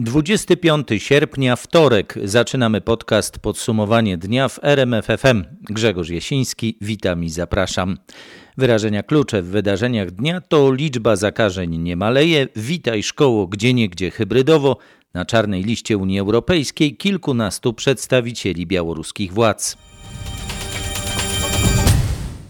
25 sierpnia, wtorek. Zaczynamy podcast Podsumowanie dnia w RMFFM. Grzegorz Jasiński, witam i zapraszam. Wyrażenia klucze w wydarzeniach dnia to liczba zakażeń nie maleje, witaj szkoło gdzie niegdzie hybrydowo, na czarnej liście Unii Europejskiej kilkunastu przedstawicieli białoruskich władz.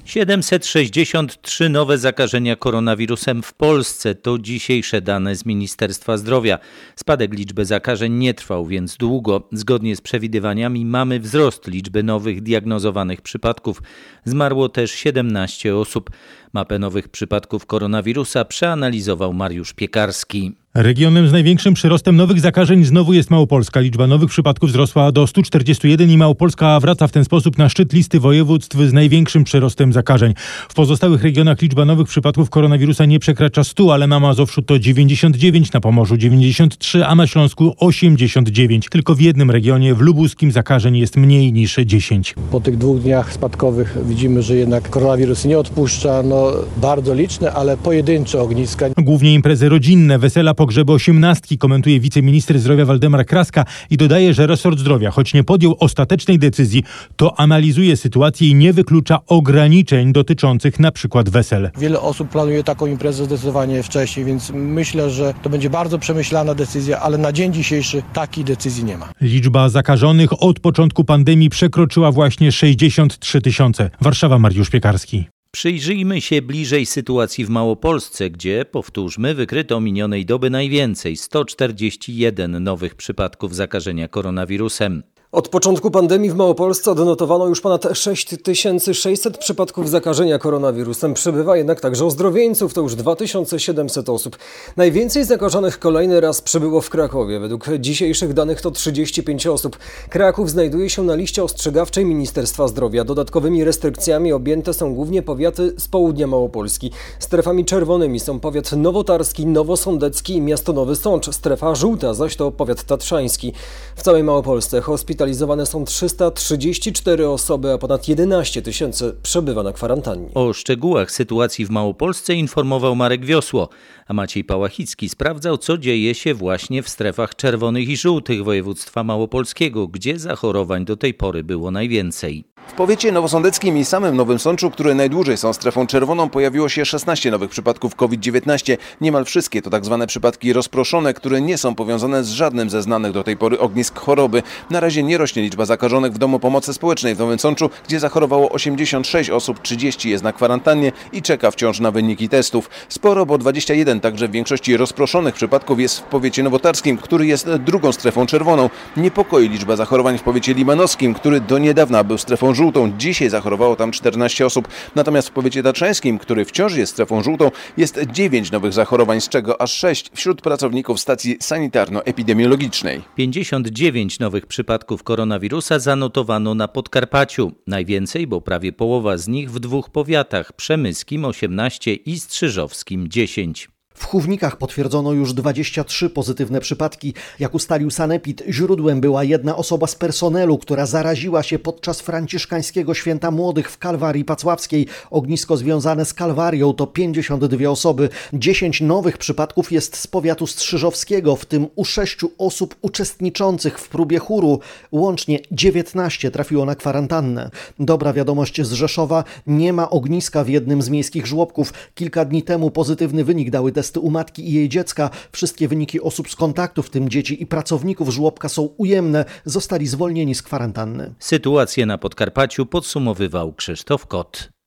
763 nowe zakażenia koronawirusem w Polsce to dzisiejsze dane z Ministerstwa Zdrowia. Spadek liczby zakażeń nie trwał więc długo. Zgodnie z przewidywaniami mamy wzrost liczby nowych diagnozowanych przypadków. Zmarło też 17 osób. Mapę nowych przypadków koronawirusa przeanalizował Mariusz Piekarski. Regionem z największym przyrostem nowych zakażeń znowu jest Małopolska. Liczba nowych przypadków wzrosła do 141 i Małopolska wraca w ten sposób na szczyt listy województw z największym przyrostem zakażeń. W pozostałych regionach liczba nowych przypadków koronawirusa nie przekracza 100, ale na Mazowszu to 99, na Pomorzu 93, a na Śląsku 89. Tylko w jednym regionie, w Lubuskim, zakażeń jest mniej niż 10. Po tych dwóch dniach spadkowych widzimy, że jednak koronawirus nie odpuszcza. No, bardzo liczne, ale pojedyncze ogniska. Głównie imprezy rodzinne, wesela, pogrzeby osiemnastki, komentuje wiceminister zdrowia Waldemar Kraska i dodaje, że resort zdrowia, choć nie podjął ostatecznej decyzji, to analizuje sytuację i nie wyklucza ograniczeń dotyczących na przykład wesel. Wiele osób planuje taką imprezę zdecydowanie wcześniej, więc myślę, że to będzie bardzo przemyślana decyzja, ale na dzień dzisiejszy takiej decyzji nie ma. Liczba zakażonych od początku pandemii przekroczyła właśnie 63 tysiące. Warszawa, Mariusz Piekarski. Przyjrzyjmy się bliżej sytuacji w Małopolsce, gdzie, powtórzmy, wykryto minionej doby najwięcej 141 nowych przypadków zakażenia koronawirusem. Od początku pandemii w Małopolsce odnotowano już ponad 6600 przypadków zakażenia koronawirusem. Przybywa jednak także ozdrowieńców, to już 2700 osób. Najwięcej zakażonych kolejny raz przybyło w Krakowie. Według dzisiejszych danych to 35 osób. Kraków znajduje się na liście ostrzegawczej Ministerstwa Zdrowia. Dodatkowymi restrykcjami objęte są głównie powiaty z południa Małopolski. Strefami czerwonymi są powiat nowotarski, nowosądecki i miasto Nowy Sącz. Strefa żółta zaś to powiat tatrzański. W całej Małopolsce hospital hospitalizowane są 334 osoby, a ponad 11 tysięcy przebywa na kwarantannie. O szczegółach sytuacji w Małopolsce informował Marek Wiosło, a Maciej Pałachicki sprawdzał, co dzieje się właśnie w strefach czerwonych i żółtych województwa małopolskiego, gdzie zachorowań do tej pory było najwięcej. W powiecie nowosądeckim i samym Nowym Sączu, które najdłużej są strefą czerwoną, pojawiło się 16 nowych przypadków COVID-19. Niemal wszystkie to tak zwane przypadki rozproszone, które nie są powiązane z żadnym ze znanych do tej pory ognisk choroby. Na razie nie rośnie liczba zakażonych w Domu Pomocy Społecznej w Nowym Sączu, gdzie zachorowało 86 osób, 30 jest na kwarantannie i czeka wciąż na wyniki testów. Sporo, bo 21 także w większości rozproszonych przypadków jest w powiecie nowotarskim, który jest drugą strefą czerwoną. Niepokoi liczba zachorowań w powiecie limanowskim, który do niedawna był strefą żółtą. Dzisiaj zachorowało tam 14 osób. Natomiast w powiecie tatrzańskim, który wciąż jest strefą żółtą, jest 9 nowych zachorowań, z czego aż 6 wśród pracowników stacji sanitarno-epidemiologicznej. 59 nowych przypadków koronawirusa zanotowano na Podkarpaciu. Najwięcej, bo prawie połowa z nich w dwóch powiatach: przemyskim 18 i strzyżowskim 10. W Chównikach potwierdzono już 23 pozytywne przypadki. Jak ustalił Sanepid, źródłem była jedna osoba z personelu, która zaraziła się podczas franciszkańskiego święta młodych w Kalwarii Pacławskiej. Ognisko związane z Kalwarią to 52 osoby. 10 nowych przypadków jest z powiatu strzyżowskiego, w tym u 6 osób uczestniczących w próbie chóru. Łącznie 19 trafiło na kwarantannę. Dobra wiadomość z Rzeszowa, nie ma ogniska w jednym z miejskich żłobków. Kilka dni temu pozytywny wynik dały testy testy u matki i jej dziecka. Wszystkie wyniki osób z kontaktu, w tym dzieci i pracowników żłobka są ujemne. Zostali zwolnieni z kwarantanny. Sytuację na Podkarpaciu podsumowywał Krzysztof Kot.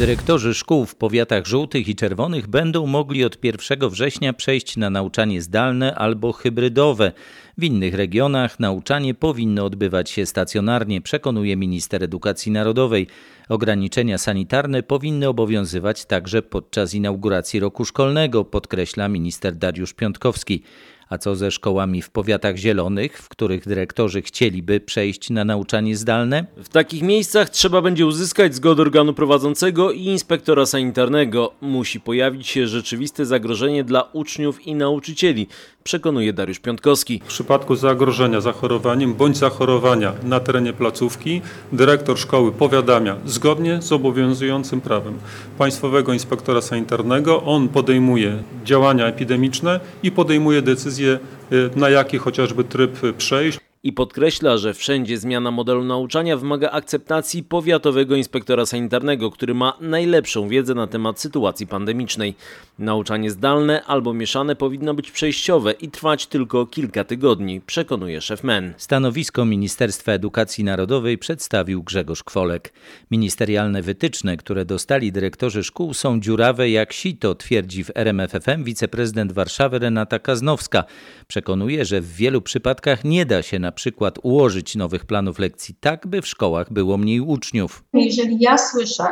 Dyrektorzy szkół w powiatach żółtych i czerwonych będą mogli od 1 września przejść na nauczanie zdalne albo hybrydowe. W innych regionach nauczanie powinno odbywać się stacjonarnie, przekonuje minister edukacji narodowej. Ograniczenia sanitarne powinny obowiązywać także podczas inauguracji roku szkolnego, podkreśla minister Dariusz Piątkowski. A co ze szkołami w powiatach zielonych, w których dyrektorzy chcieliby przejść na nauczanie zdalne? W takich miejscach trzeba będzie uzyskać zgodę organu prowadzącego i inspektora sanitarnego. Musi pojawić się rzeczywiste zagrożenie dla uczniów i nauczycieli. Przekonuje Dariusz Piątkowski. W przypadku zagrożenia zachorowaniem bądź zachorowania na terenie placówki dyrektor szkoły powiadamia zgodnie z obowiązującym prawem Państwowego Inspektora Sanitarnego. On podejmuje działania epidemiczne i podejmuje decyzję y, na jaki chociażby tryb przejść. I podkreśla, że wszędzie zmiana modelu nauczania wymaga akceptacji powiatowego inspektora sanitarnego, który ma najlepszą wiedzę na temat sytuacji pandemicznej. Nauczanie zdalne albo mieszane powinno być przejściowe i trwać tylko kilka tygodni, przekonuje szef MEN. Stanowisko Ministerstwa Edukacji Narodowej przedstawił Grzegorz Kwolek. Ministerialne wytyczne, które dostali dyrektorzy szkół są dziurawe jak sito, twierdzi w RMFFM wiceprezydent Warszawy Renata Kaznowska. Przekonuje, że w wielu przypadkach nie da się na przykład ułożyć nowych planów lekcji tak, by w szkołach było mniej uczniów. Jeżeli ja słyszę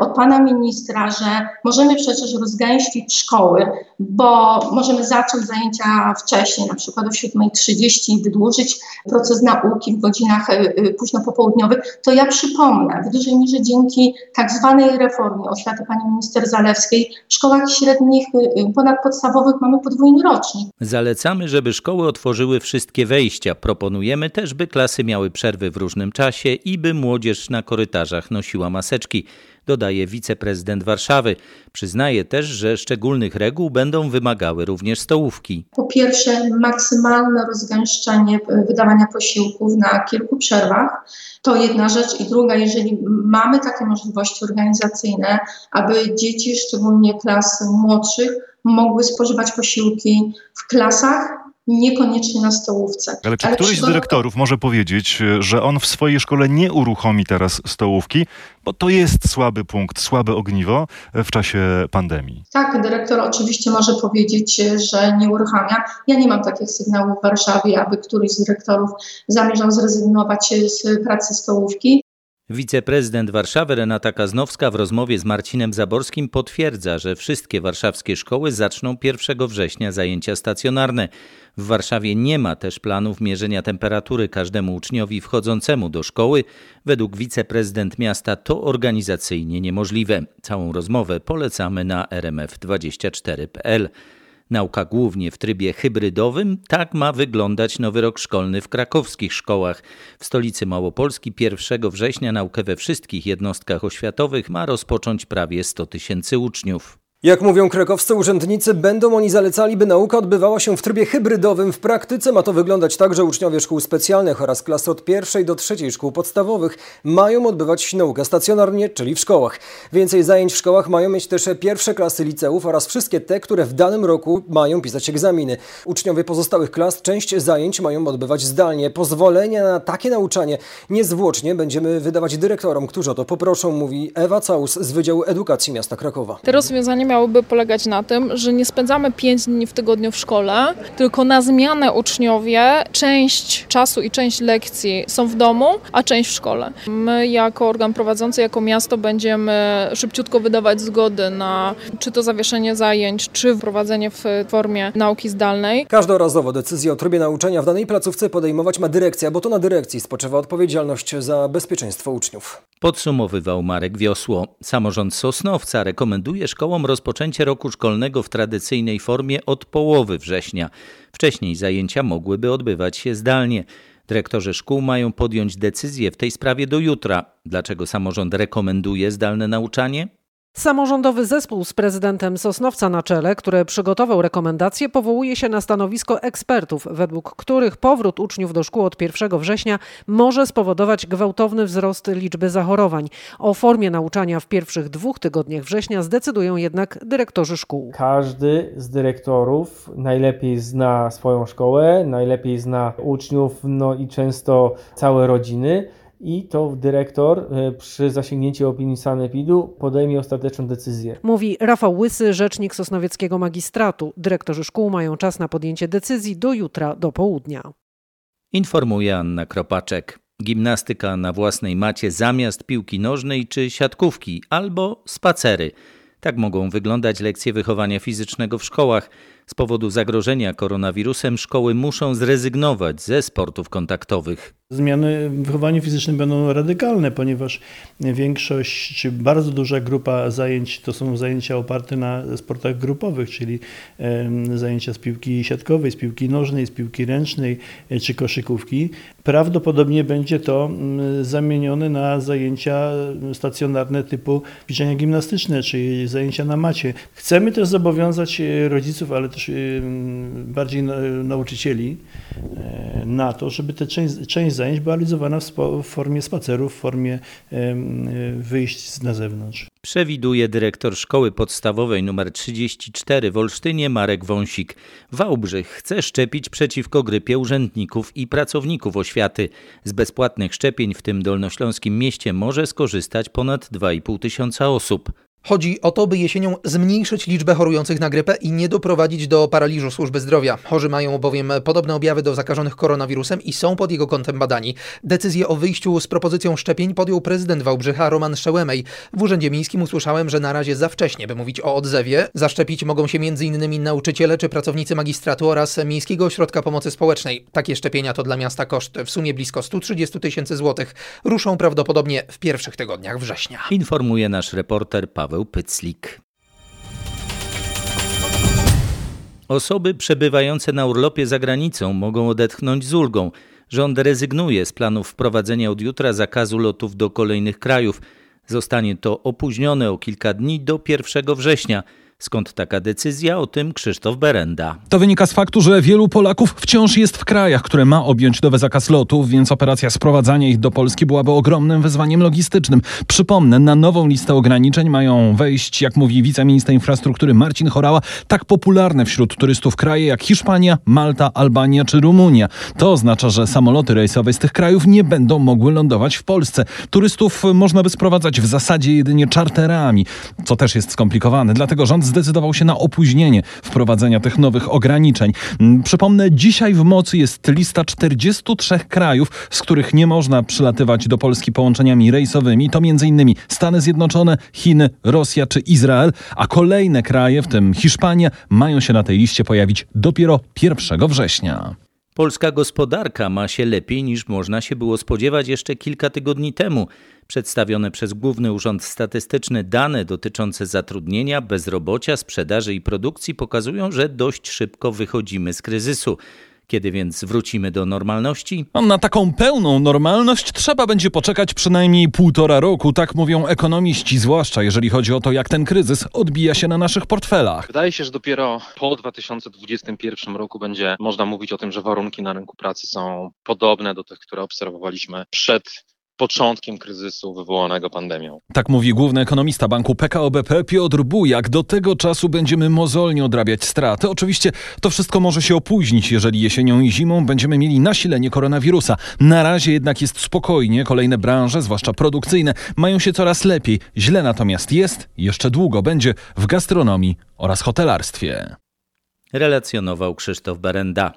od pana ministra, że możemy przecież rozgęścić szkoły, bo możemy zacząć zajęcia wcześniej, na przykład o 7.30 i wydłużyć proces nauki w godzinach e, e, późno popołudniowych, to ja przypomnę, w dużej mierze dzięki tak zwanej reformie oświaty pani minister Zalewskiej w szkołach średnich ponadpodstawowych mamy podwójny rocznik. Zalecamy, żeby szkoły otworzyły wszystkie wejścia. Proponujemy też, by klasy miały przerwy w różnym czasie i by młodzież na korytarzach nosiła maseczki, dodaje wiceprezydent Warszawy. Przyznaje też, że szczególnych reguł będą wymagały również stołówki. Po pierwsze, maksymalne rozgęszczenie wydawania posiłków na kilku przerwach. To jedna rzecz. I druga, jeżeli mamy takie możliwości organizacyjne, aby dzieci, szczególnie klas młodszych, mogły spożywać posiłki w klasach, niekoniecznie na stołówce. Ale czy Ale któryś z dyrektorów może powiedzieć, że on w swojej szkole nie uruchomi teraz stołówki, bo to jest słaby punkt, słabe ogniwo w czasie pandemii? Tak, dyrektor oczywiście może powiedzieć, że nie uruchamia. Ja nie mam takich sygnałów w Warszawie, aby któryś z dyrektorów zamierzał zrezygnować z pracy stołówki. Wiceprezydent Warszawy Renata Kaznowska w rozmowie z Marcinem Zaborskim potwierdza, że wszystkie warszawskie szkoły zaczną 1 września zajęcia stacjonarne. W Warszawie nie ma też planów mierzenia temperatury każdemu uczniowi wchodzącemu do szkoły. Według wiceprezydent miasta to organizacyjnie niemożliwe. Całą rozmowę polecamy na rmf24.pl. Nauka głównie w trybie hybrydowym, tak ma wyglądać nowy rok szkolny w krakowskich szkołach. W stolicy Małopolski 1 września naukę we wszystkich jednostkach oświatowych ma rozpocząć prawie 100 tysięcy uczniów. Jak mówią krakowscy urzędnicy, będą oni zalecali, by nauka odbywała się w trybie hybrydowym. W praktyce ma to wyglądać tak, że uczniowie szkół specjalnych oraz klas od pierwszej do trzeciej szkół podstawowych mają odbywać naukę stacjonarnie, czyli w szkołach. Więcej zajęć w szkołach mają mieć też pierwsze klasy liceów oraz wszystkie te, które w danym roku mają pisać egzaminy. Uczniowie pozostałych klas część zajęć mają odbywać zdalnie. Pozwolenia na takie nauczanie niezwłocznie będziemy wydawać dyrektorom, którzy o to poproszą, mówi Ewa Caus z Wydziału Edukacji Miasta Krakowa. Te rozwiązania miałyby polegać na tym, że nie spędzamy 5 dni w tygodniu w szkole, tylko na zmianę uczniowie część czasu i część lekcji są w domu, a część w szkole. My jako organ prowadzący, jako miasto będziemy szybciutko wydawać zgody na czy to zawieszenie zajęć, czy wprowadzenie w formie nauki zdalnej. Każdorazowo decyzję o trybie nauczania w danej placówce podejmować ma dyrekcja, bo to na dyrekcji spoczywa odpowiedzialność za bezpieczeństwo uczniów. Podsumowywał Marek Wiosło. Samorząd Sosnowca rekomenduje szkołom rozpoczęcie roku szkolnego w tradycyjnej formie od połowy września. Wcześniej zajęcia mogłyby odbywać się zdalnie. Dyrektorzy szkół mają podjąć decyzję w tej sprawie do jutra. Dlaczego samorząd rekomenduje zdalne nauczanie? Samorządowy zespół z prezydentem Sosnowca na czele, który przygotował rekomendacje, powołuje się na stanowisko ekspertów, według których powrót uczniów do szkół od 1 września może spowodować gwałtowny wzrost liczby zachorowań. O formie nauczania w pierwszych dwóch tygodniach września zdecydują jednak dyrektorzy szkół. Każdy z dyrektorów najlepiej zna swoją szkołę, najlepiej zna uczniów, no i często całe rodziny i to dyrektor e, przy zasięgnięciu opinii sanepidu podejmie ostateczną decyzję. Mówi Rafał Łysy, rzecznik Sosnowieckiego Magistratu. Dyrektorzy szkół mają czas na podjęcie decyzji do jutra do południa. Informuje Anna Kropaczek. Gimnastyka na własnej macie zamiast piłki nożnej czy siatkówki albo spacery. Tak mogą wyglądać lekcje wychowania fizycznego w szkołach. Z powodu zagrożenia koronawirusem szkoły muszą zrezygnować ze sportów kontaktowych. Zmiany w wychowaniu fizycznym będą radykalne, ponieważ większość czy bardzo duża grupa zajęć to są zajęcia oparte na sportach grupowych, czyli zajęcia z piłki siatkowej, z piłki nożnej, z piłki ręcznej czy koszykówki. Prawdopodobnie będzie to zamienione na zajęcia stacjonarne typu ćwiczenia gimnastyczne, czyli zajęcia na macie. Chcemy też zobowiązać rodziców, ale też bardziej nauczycieli na to, żeby tę część, część zajęć była realizowana w, w formie spacerów, w formie wyjść na zewnątrz. Przewiduje dyrektor szkoły podstawowej nr 34 w Olsztynie Marek Wąsik. Wałbrzych chce szczepić przeciwko grypie urzędników i pracowników oświaty. Z bezpłatnych szczepień w tym dolnośląskim mieście może skorzystać ponad 2,5 tysiąca osób. Chodzi o to, by jesienią zmniejszyć liczbę chorujących na grypę i nie doprowadzić do paraliżu służby zdrowia. Chorzy mają bowiem podobne objawy do zakażonych koronawirusem i są pod jego kątem badani. Decyzję o wyjściu z propozycją szczepień podjął prezydent Wałbrzycha Roman Szełemej. W Urzędzie Miejskim usłyszałem, że na razie za wcześnie, by mówić o odzewie. Zaszczepić mogą się m.in. nauczyciele czy pracownicy magistratu oraz Miejskiego Ośrodka Pomocy Społecznej. Takie szczepienia to dla miasta koszt w sumie blisko 130 tysięcy złotych. Ruszą prawdopodobnie w pierwszych tygodniach września. Informuje nasz reporter Paweł Paweł Pyclik. Osoby przebywające na urlopie za granicą mogą odetchnąć z ulgą. Rząd rezygnuje z planów wprowadzenia od jutra zakazu lotów do kolejnych krajów. Zostanie to opóźnione o kilka dni do 1 września. Skąd taka decyzja? O tym Krzysztof Berenda. To wynika z faktu, że wielu Polaków wciąż jest w krajach, które ma objąć nowy zakaz lotów, więc operacja sprowadzania ich do Polski byłaby ogromnym wyzwaniem logistycznym. Przypomnę, na nową listę ograniczeń mają wejść, jak mówi wiceminister infrastruktury Marcin Chorała, tak popularne wśród turystów kraje jak Hiszpania, Malta, Albania czy Rumunia. To oznacza, że samoloty rejsowe z tych krajów nie będą mogły lądować w Polsce. Turystów można by sprowadzać w zasadzie jedynie czarterami, co też jest skomplikowane. Dlatego rząd zdecydował się na opóźnienie wprowadzenia tych nowych ograniczeń. Mm, przypomnę, dzisiaj w mocy jest lista 43 krajów, z których nie można przylatywać do Polski połączeniami rejsowymi. To m.in. Stany Zjednoczone, Chiny, Rosja czy Izrael, a kolejne kraje, w tym Hiszpania, mają się na tej liście pojawić dopiero 1 września. Polska gospodarka ma się lepiej niż można się było spodziewać jeszcze kilka tygodni temu. Przedstawione przez Główny Urząd Statystyczny dane dotyczące zatrudnienia, bezrobocia, sprzedaży i produkcji pokazują, że dość szybko wychodzimy z kryzysu. Kiedy więc wrócimy do normalności? Na taką pełną normalność trzeba będzie poczekać przynajmniej półtora roku, tak mówią ekonomiści, zwłaszcza jeżeli chodzi o to, jak ten kryzys odbija się na naszych portfelach. Wydaje się, że dopiero po 2021 roku będzie można mówić o tym, że warunki na rynku pracy są podobne do tych, które obserwowaliśmy przed początkiem kryzysu wywołanego pandemią. Tak mówi główny ekonomista banku PKO BP Piotr Bujak. Do tego czasu będziemy mozolnie odrabiać straty. Oczywiście to wszystko może się opóźnić, jeżeli jesienią i zimą będziemy mieli nasilenie koronawirusa. Na razie jednak jest spokojnie. Kolejne branże, zwłaszcza produkcyjne, mają się coraz lepiej. Źle natomiast jest i jeszcze długo będzie w gastronomii oraz hotelarstwie. Relacjonował Krzysztof Berenda.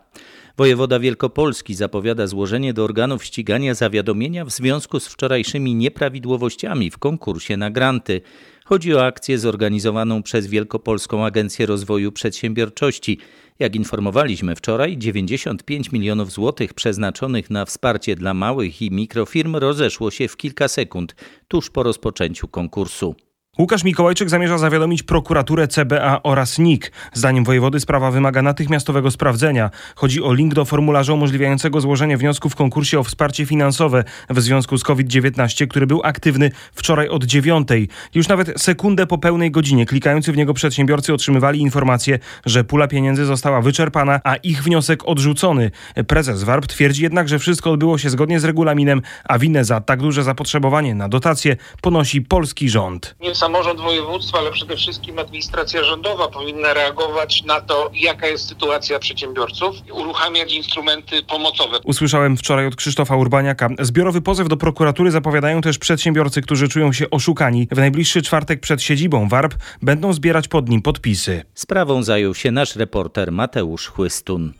Wojewoda Wielkopolski zapowiada złożenie do organów ścigania zawiadomienia w związku z wczorajszymi nieprawidłowościami w konkursie na granty. Chodzi o akcję zorganizowaną przez Wielkopolską Agencję Rozwoju Przedsiębiorczości. Jak informowaliśmy wczoraj, 95 milionów złotych przeznaczonych na wsparcie dla małych i mikrofirm rozeszło się w kilka sekund tuż po rozpoczęciu konkursu. Łukasz Mikołajczyk zamierza zawiadomić prokuraturę CBA oraz NIK. Zdaniem wojewody sprawa wymaga natychmiastowego sprawdzenia. Chodzi o link do formularza umożliwiającego złożenie wniosku w konkursie o wsparcie finansowe w związku z COVID-19, który był aktywny wczoraj od dziewiątej. Już nawet sekundę po pełnej godzinie klikający w niego przedsiębiorcy otrzymywali informację, że pula pieniędzy została wyczerpana, a ich wniosek odrzucony. Prezes WARP twierdzi jednak, że wszystko odbyło się zgodnie z regulaminem, a winę za tak duże zapotrzebowanie na dotacje ponosi polski rząd samorząd województwa, ale przede wszystkim administracja rządowa powinna reagować na to, jaka jest sytuacja przedsiębiorców i uruchamiać instrumenty pomocowe. Usłyszałem wczoraj od Krzysztofa Urbaniaka. Zbiorowy pozew do prokuratury zapowiadają też przedsiębiorcy, którzy czują się oszukani. W najbliższy czwartek przed siedzibą WARP będą zbierać pod nim podpisy. Sprawą zajął się nasz reporter Mateusz Chłystun.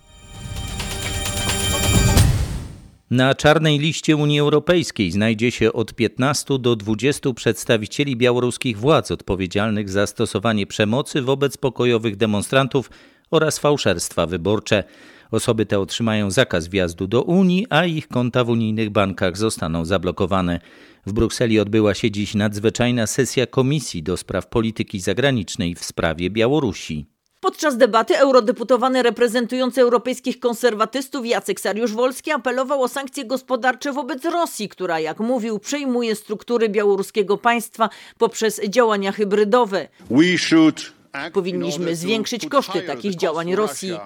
Na czarnej liście Unii Europejskiej znajdzie się od 15 do 20 przedstawicieli białoruskich władz odpowiedzialnych za stosowanie przemocy wobec pokojowych demonstrantów oraz fałszerstwa wyborcze. Osoby te otrzymają zakaz wjazdu do Unii, a ich konta w unijnych bankach zostaną zablokowane. W Brukseli odbyła się dziś nadzwyczajna sesja Komisji do Spraw Polityki Zagranicznej w sprawie Białorusi. Podczas debaty eurodeputowany reprezentujący europejskich konserwatystów Jacek Sariusz-Wolski apelował o sankcje gospodarcze wobec Rosji, która, jak mówił, przejmuje struktury białoruskiego państwa poprzez działania hybrydowe. We should Powinniśmy zwiększyć koszty takich działań Rosji.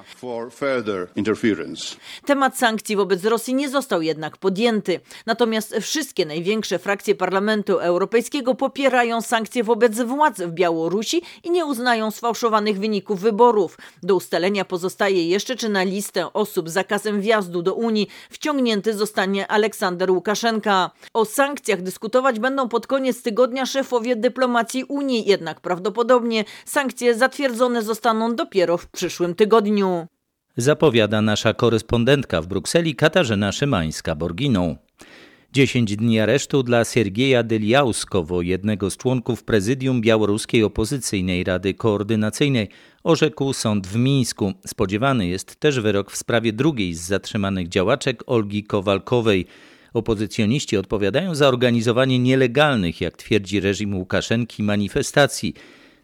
Temat sankcji wobec Rosji nie został jednak podjęty. Natomiast wszystkie największe frakcje Parlamentu Europejskiego popierają sankcje wobec władz w Białorusi i nie uznają sfałszowanych wyników wyborów. Do ustalenia pozostaje jeszcze, czy na listę osób z zakazem wjazdu do Unii wciągnięty zostanie Aleksander Łukaszenka. O sankcjach dyskutować będą pod koniec tygodnia szefowie dyplomacji Unii, jednak prawdopodobnie sankcje zatwierdzone zostaną dopiero w przyszłym tygodniu. Zapowiada nasza korespondentka w Brukseli Katarzyna Szymańska-Borginą. 10 dni aresztu dla Siergieja Dyliauskowo, jednego z członków prezydium białoruskiej opozycyjnej Rady Koordynacyjnej, orzekł sąd w Mińsku. Spodziewany jest też wyrok w sprawie drugiej z zatrzymanych działaczek Olgi Kowalkowej. Opozycjoniści odpowiadają za organizowanie nielegalnych, jak twierdzi reżim Łukaszenki, manifestacji.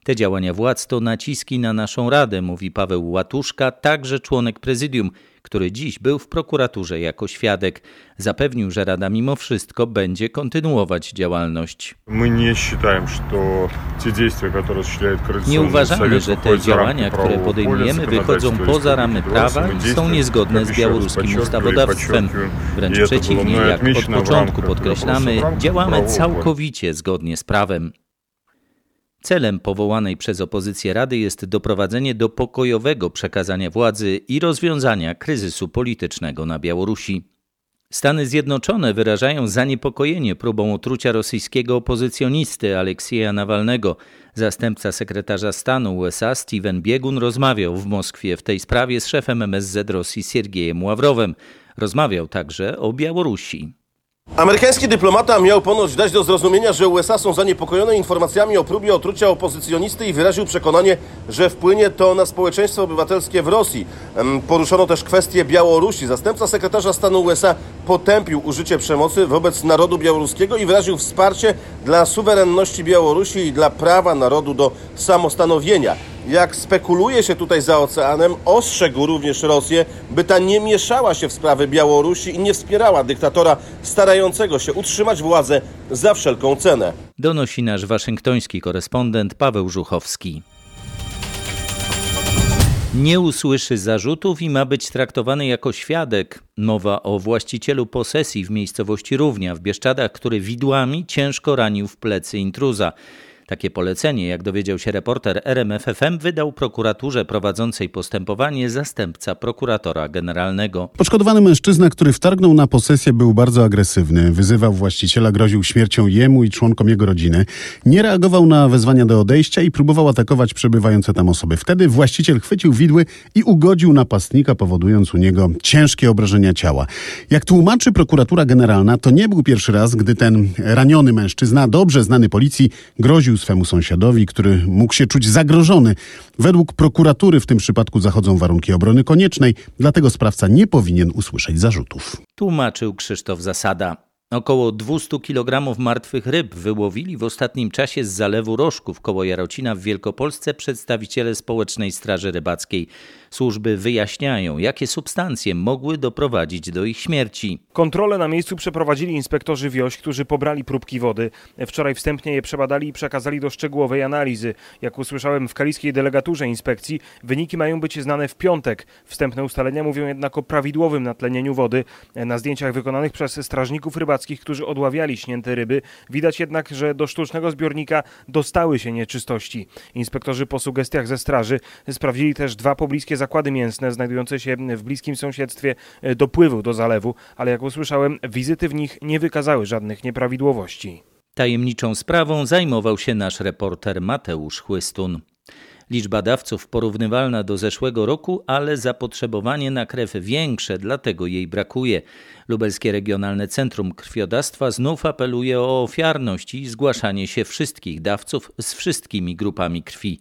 Te działania władz to naciski na naszą Radę, mówi Paweł Łatuszka, także członek prezydium, który dziś był w prokuraturze jako świadek. Zapewnił, że Rada mimo wszystko będzie kontynuować działalność. My nie считаем, что те действия, которые Nie uważamy, że te działania, które podejmujemy, wychodzą poza ramy prawa i są niezgodne z białoruskim ustawodawstwem. Wręcz przeciwnie, jak od początku podkreślamy, działamy całkowicie zgodnie z prawem. Celem powołanej przez opozycję Rady jest doprowadzenie do pokojowego przekazania władzy i rozwiązania kryzysu politycznego na Białorusi. Stany Zjednoczone wyrażają zaniepokojenie próbą otrucia rosyjskiego opozycjonisty Aleksieja Nawalnego. Zastępca sekretarza stanu USA Steven Biegun rozmawiał w Moskwie w tej sprawie z szefem MSZ Rosji Siergiejem Ławrowem. Rozmawiał także o Białorusi. Amerykański dyplomata miał ponoć dać do zrozumienia, że USA są zaniepokojone informacjami o próbie otrucia opozycjonisty i wyraził przekonanie, że wpłynie to na społeczeństwo obywatelskie w Rosji. Poruszono też kwestię Białorusi. Zastępca sekretarza stanu USA potępił użycie przemocy wobec narodu białoruskiego i wyraził wsparcie dla suwerenności Białorusi i dla prawa narodu do samostanowienia jak spekuluje się tutaj za oceanem, ostrzegł również Rosję, by ta nie mieszała się w sprawy Białorusi i nie wspierała dyktatora starającego się utrzymać władzę za wszelką cenę. Donosi nasz waszyngtoński korespondent Paweł Żuchowski. Nie usłyszy zarzutów i ma być traktowany jako świadek. Mowa o właścicielu posesji w miejscowości Równia w Bieszczadach, który widłami ciężko ranił w plecy intruza. Takie polecenie, jak dowiedział się reporter RMFFM, wydał prokuraturze prowadzącej postępowanie zastępca prokuratora generalnego. Poszkodowany mężczyzna, który wtargnął na posesję, był bardzo agresywny. Wyzywał właściciela, groził śmiercią jemu i członkom jego rodziny. Nie reagował na wezwania do odejścia i próbował atakować przebywające tam osoby. Wtedy właściciel chwycił widły i ugodził napastnika, powodując u niego ciężkie obrażenia ciała. Jak tłumaczy prokuratura generalna, to nie był pierwszy raz, gdy ten raniony mężczyzna, dobrze znany policji, groził swemu sąsiadowi, który mógł się czuć zagrożony. Według prokuratury w tym przypadku zachodzą warunki obrony koniecznej, dlatego sprawca nie powinien usłyszeć zarzutów. Tłumaczył Krzysztof Zasada. Około 200 kg martwych ryb wyłowili w ostatnim czasie z zalewu Rożków koło Jarocina w Wielkopolsce przedstawiciele Społecznej Straży Rybackiej. Służby wyjaśniają, jakie substancje mogły doprowadzić do ich śmierci. Kontrole na miejscu przeprowadzili inspektorzy wioś, którzy pobrali próbki wody. Wczoraj wstępnie je przebadali i przekazali do szczegółowej analizy. Jak usłyszałem w kaliskiej delegaturze inspekcji, wyniki mają być znane w piątek. Wstępne ustalenia mówią jednak o prawidłowym natlenieniu wody. Na zdjęciach wykonanych przez strażników rybackich, którzy odławiali śnięte ryby, widać jednak, że do sztucznego zbiornika dostały się nieczystości. Inspektorzy po sugestiach ze straży sprawdzili też dwa pobliskie zakłady mięsne znajdujące się w bliskim sąsiedztwie e, dopływu do zalewu, ale jak usłyszałem, wizyty w nich nie wykazały żadnych nieprawidłowości. Tajemniczą sprawą zajmował się nasz reporter Mateusz Chłystun. Liczba dawców porównywalna do zeszłego roku, ale zapotrzebowanie na krew większe, dlatego jej brakuje. Lubelskie Regionalne Centrum Krwiodawstwa znów apeluje o ofiarność i zgłaszanie się wszystkich dawców z wszystkimi grupami krwi.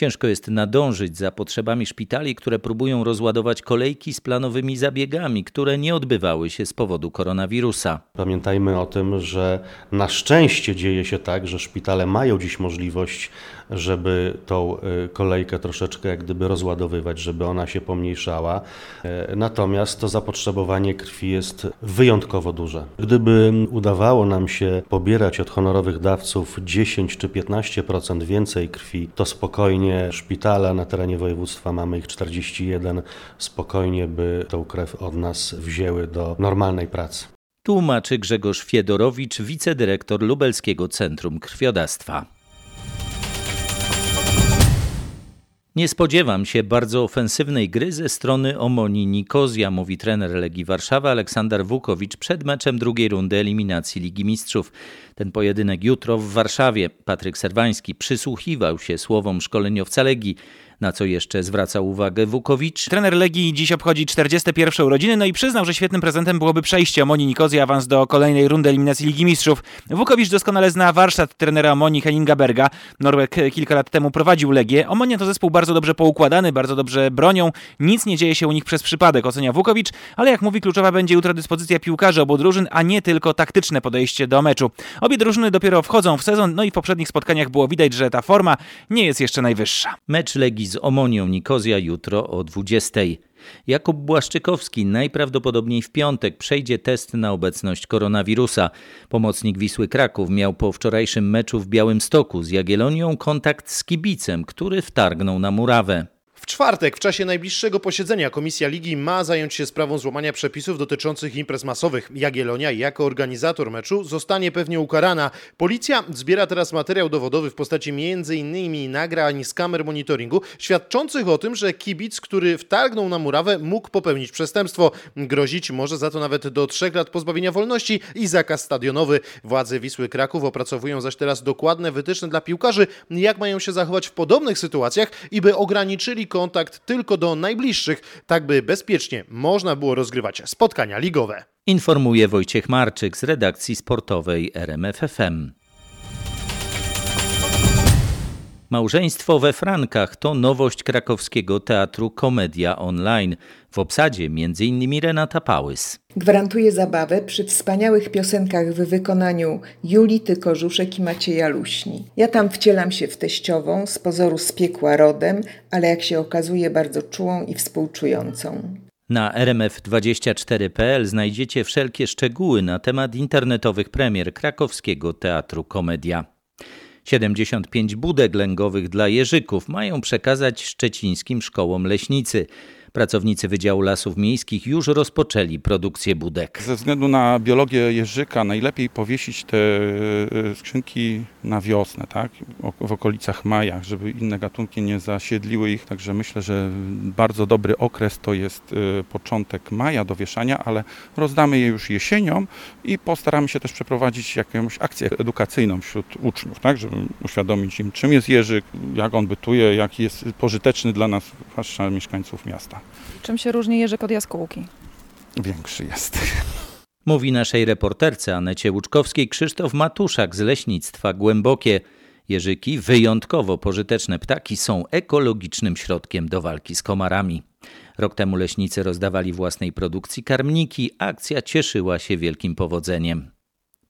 Ciężko jest nadążyć za potrzebami szpitali, które próbują rozładować kolejki z planowymi zabiegami, które nie odbywały się z powodu koronawirusa. Pamiętajmy o tym, że na szczęście dzieje się tak, że szpitale mają dziś możliwość, żeby tą y, kolejkę troszeczkę jak gdyby rozładowywać, żeby ona się pomniejszała. E, Natomiast to zapotrzebowanie krwi jest wyjątkowo duże. Gdyby udawało nam się pobierać od honorowych dawców 10 czy 15% więcej krwi, to spokojnie szpitale na terenie województwa, mamy ich 41, spokojnie by tą krew od nas wzięły do normalnej pracy. Tłumaczy Grzegorz Fiedorowicz, wicedyrektor Lubelskiego Centrum Krwiodawstwa. Nie spodziewam się bardzo ofensywnej gry ze strony Omonii Nikozja, mówi trener Legii Warszawa Aleksander Wukowicz przed meczem drugiej rundy eliminacji Ligi Mistrzów. Ten pojedynek jutro w Warszawie. Patryk Serwański przysłuchiwał się słowom szkoleniowca Legii. Na co jeszcze zwraca uwagę Wukowicz? Trener Legii dziś obchodzi 41 urodziny, no i przyznał, że świetnym prezentem byłoby przejście Omoni Nikozji awans do kolejnej rundy eliminacji Ligi Mistrzów. Wukowicz doskonale zna warsztat trenera Omoni Henninga Berga. Norweg kilka lat temu prowadził Legię. Omonia to zespół bardzo dobrze poukładany, bardzo dobrze bronią. Nic nie dzieje się u nich przez przypadek, ocenia Wukowicz, ale jak mówi, kluczowa będzie jutro dyspozycja piłkarzy obu drużyn, a nie tylko taktyczne podejście do meczu. Obie drużyny dopiero wchodzą w sezon, no i w poprzednich spotkaniach było widać, że ta forma nie jest jeszcze najwyższa. Mecz Legii z Omonią Nikozja jutro o 20. Jakub Błaszczykowski najprawdopodobniej w piątek przejdzie test na obecność koronawirusa. Pomocnik Wisły Kraków miał po wczorajszym meczu w Białymstoku z Jagiellonią kontakt z kibicem, który wtargnął na murawę. W czwartek, w czasie najbliższego posiedzenia, Komisja Ligi ma zająć się sprawą złamania przepisów dotyczących imprez masowych. Jagiellonia, jako organizator meczu, zostanie pewnie ukarana. Policja zbiera teraz materiał dowodowy w postaci m.in. nagrań z kamer monitoringu, świadczących o tym, że kibic, który wtargnął na murawę, mógł popełnić przestępstwo. Grozić może za to nawet do trzech lat pozbawienia wolności i zakaz stadionowy. Władze Wisły Kraków opracowują zaś teraz dokładne wytyczne dla piłkarzy, jak mają się zachować w podobnych sytuacjach i by ograniczyli kontakt tylko do najbliższych, tak by bezpiecznie można było rozgrywać spotkania ligowe. Informuje Wojciech Marczyk z redakcji sportowej RMFFM. Małżeństwo we Frankach to nowość krakowskiego teatru Komedia Online. W obsadzie m.in. Renata Pałys. Gwarantuje zabawę przy wspaniałych piosenkach w wykonaniu Julity Korzuszek i Macieja Luśni. Ja tam wcielam się w teściową, z pozoru z piekła rodem, ale jak się okazuje bardzo czułą i współczującą. Na rmf24.pl znajdziecie wszelkie szczegóły na temat internetowych premier krakowskiego teatru Komedia. 75 budek lęgowych dla jeżyków mają przekazać szczecińskim szkołom leśnicy. Pracownicy Wydziału Lasów Miejskich już rozpoczęli produkcję budek. Ze względu na biologię jeżyka najlepiej powiesić te e, skrzynki na wiosnę, tak? w okolicach maja, żeby inne gatunki nie zasiedliły ich. Także myślę, że bardzo dobry okres to jest e, początek maja do wieszania, ale rozdamy je już jesienią i postaramy się też przeprowadzić jakąś akcję edukacyjną wśród uczniów, tak? żeby uświadomić im, czym jest jeżyk, jak on bytuje, jaki jest pożyteczny dla nas, zwłaszcza mieszkańców miasta. Czym się różni jeżyk od jaskółki? Większy jest. Mówi naszej reporterce Anecie Łuczkowskiej Krzysztof Matuszak z Leśnictwa Głębokie. Jeżyki, wyjątkowo pożyteczne ptaki, są ekologicznym środkiem do walki z komarami. Rok temu leśnicy rozdawali własnej produkcji karmniki. Akcja cieszyła się wielkim powodzeniem.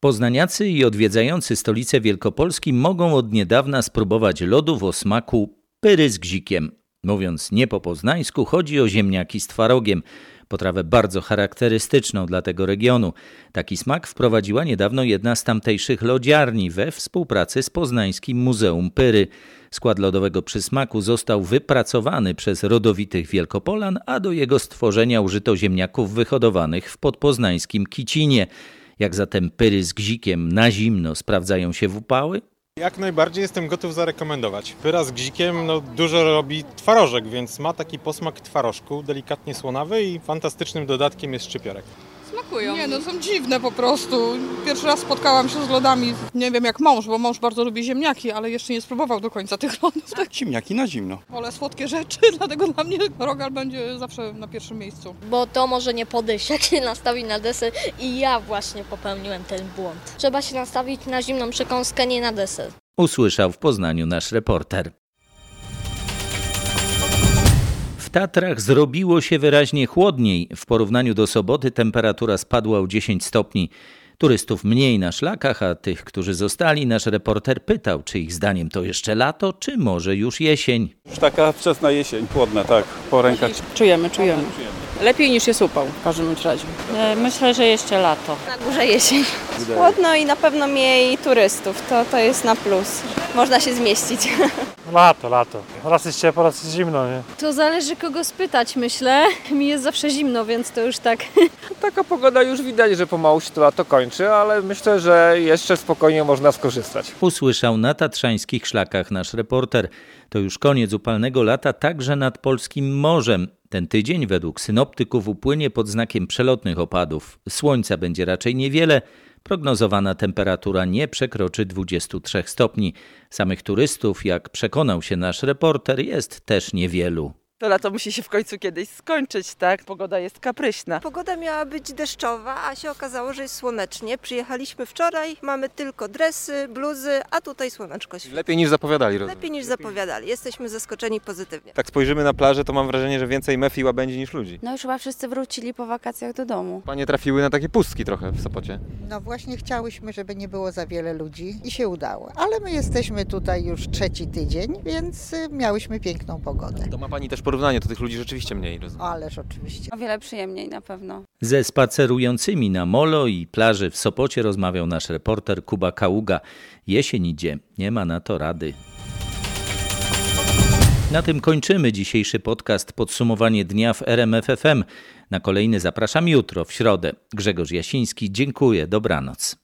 Poznaniacy i odwiedzający stolicę Wielkopolski mogą od niedawna spróbować lodów o smaku pyry z gzikiem. Mówiąc nie po poznańsku, chodzi o ziemniaki z twarogiem, potrawę bardzo charakterystyczną dla tego regionu. Taki smak wprowadziła niedawno jedna z tamtejszych lodziarni we współpracy z Poznańskim Muzeum Pyry. Skład lodowego przysmaku został wypracowany przez rodowitych Wielkopolan, a do jego stworzenia użyto ziemniaków wyhodowanych w podpoznańskim Kicinie. Jak zatem pyry z gzikiem na zimno sprawdzają się w upały? Jak najbardziej jestem gotów zarekomendować. Pyra z gzikiem no, dużo robi twarożek, więc ma taki posmak twarożku, delikatnie słonawy i fantastycznym dodatkiem jest szczypiorek. Smakują. Nie, no są dziwne po prostu. Pierwszy raz spotkałam się z lodami, nie wiem jak mąż, bo mąż bardzo lubi ziemniaki, ale jeszcze nie spróbował do końca tych lodów. Tak. Ziemniaki na zimno. Wolę słodkie rzeczy, dlatego dla mnie rogal będzie zawsze na pierwszym miejscu. Bo to może nie podejść, jak się nastawi na deser i ja właśnie popełniłem ten błąd. Trzeba się nastawić na zimną przekąskę, nie na deser. Usłyszał w Poznaniu nasz reporter. W Tatrach zrobiło się wyraźnie chłodniej. W porównaniu do soboty temperatura spadła o 10 stopni. Turystów mniej na szlakach, a tych, którzy zostali, nasz reporter pytał, czy ich zdaniem to jeszcze lato, czy może już jesień. Już taka wczesna jesień, chłodna, tak, po rękach. Czujemy, czujemy. Lepiej niż jest upał w każdym razie. Myślę, że jeszcze lato. Na górze jesień. Chłodno i na pewno mniej turystów, to, to jest na plus. Można się zmieścić. Lato, lato. Raz jest ciepło, raz jest zimno, nie? To zależy kogo spytać, myślę. Mi jest zawsze zimno, więc to już tak. Taka pogoda już widać, że pomału się to lato kończy, ale myślę, że jeszcze spokojnie można skorzystać. Usłyszał na tatrzańskich szlakach nasz reporter. To już koniec upalnego lata także nad polskim morzem. Ten tydzień według synoptyków upłynie pod znakiem przelotnych opadów. Słońca będzie raczej niewiele. Prognozowana temperatura nie przekroczy 23 stopni. Samych turystów, jak przekonał się nasz reporter, jest też niewielu. To lato musi się w końcu kiedyś skończyć, tak? Pogoda jest kapryśna. Pogoda miała być deszczowa, a się okazało, że jest słonecznie. Przyjechaliśmy wczoraj, mamy tylko dresy, bluzy, a tutaj słoneczko świeci. Lepiej niż zapowiadali, rozumiem. Lepiej niż zapowiadali. Jesteśmy zaskoczeni pozytywnie. Tak spojrzymy na plażę, to mam wrażenie, że więcej mef i łabędzi niż ludzi. No już chyba wszyscy wrócili po wakacjach do domu. Panie trafiły na takie pustki trochę w Sopocie. No właśnie chciałyśmy, żeby nie było za wiele ludzi i się udało. Ale my jesteśmy tutaj już trzeci tydzień, więc y, miałyśmy piękną pogodę. To ma Pani też porównanie, to tych ludzi rzeczywiście mniej, rozumiem. Ależ oczywiście. O wiele przyjemniej na pewno. Ze spacerującymi na molo i plaży w Sopocie rozmawiał nasz reporter Kuba Kaługa. Jesień idzie, nie ma na to rady. Na tym kończymy dzisiejszy podcast Podsumowanie dnia w RMFFM. Na kolejny zapraszam jutro, w środę. Grzegorz Jasiński, dziękuję, dobranoc.